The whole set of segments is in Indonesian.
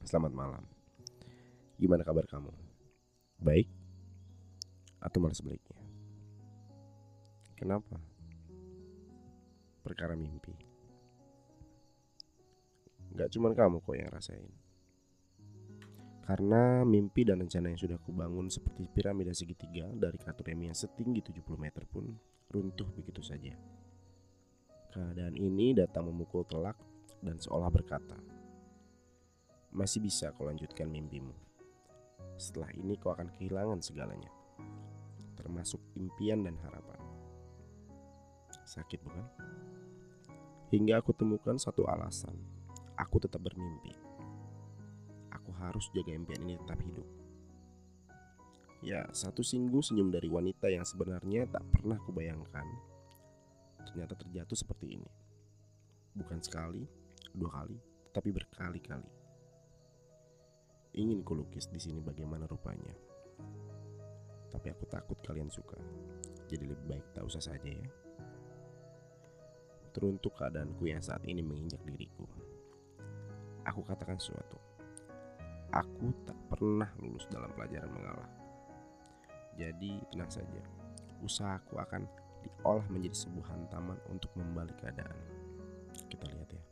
Selamat malam. Gimana kabar kamu? Baik? Atau malah sebaliknya? Kenapa? Perkara mimpi. Gak cuman kamu kok yang rasain. Karena mimpi dan rencana yang sudah kubangun seperti piramida segitiga dari katuremi yang setinggi 70 meter pun runtuh begitu saja. Keadaan ini datang memukul telak dan seolah berkata, masih bisa kau lanjutkan mimpimu. Setelah ini kau akan kehilangan segalanya termasuk impian dan harapan. Sakit bukan? Hingga aku temukan satu alasan. Aku tetap bermimpi. Aku harus jaga impian ini tetap hidup. Ya, satu singgung senyum dari wanita yang sebenarnya tak pernah kubayangkan. Ternyata terjatuh seperti ini. Bukan sekali, dua kali, tapi berkali-kali. Ingin kulukis di sini bagaimana rupanya. Tapi aku takut kalian suka. Jadi lebih baik tak usah saja ya. Teruntuk keadaanku yang saat ini menginjak diriku. Aku katakan sesuatu. Aku tak pernah lulus dalam pelajaran mengalah. Jadi tenang saja. Usahaku akan diolah menjadi sebuah hantaman untuk membalik keadaan. Kita lihat ya.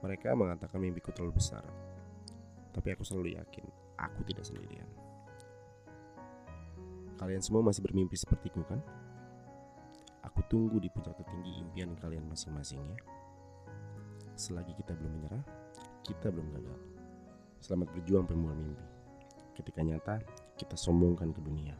Mereka mengatakan mimpiku terlalu besar. Tapi aku selalu yakin aku tidak sendirian. Kalian semua masih bermimpi sepertiku kan? Aku tunggu di puncak tertinggi impian kalian masing-masing ya. Selagi kita belum menyerah, kita belum gagal. Selamat berjuang pemula mimpi. Ketika nyata, kita sombongkan ke dunia.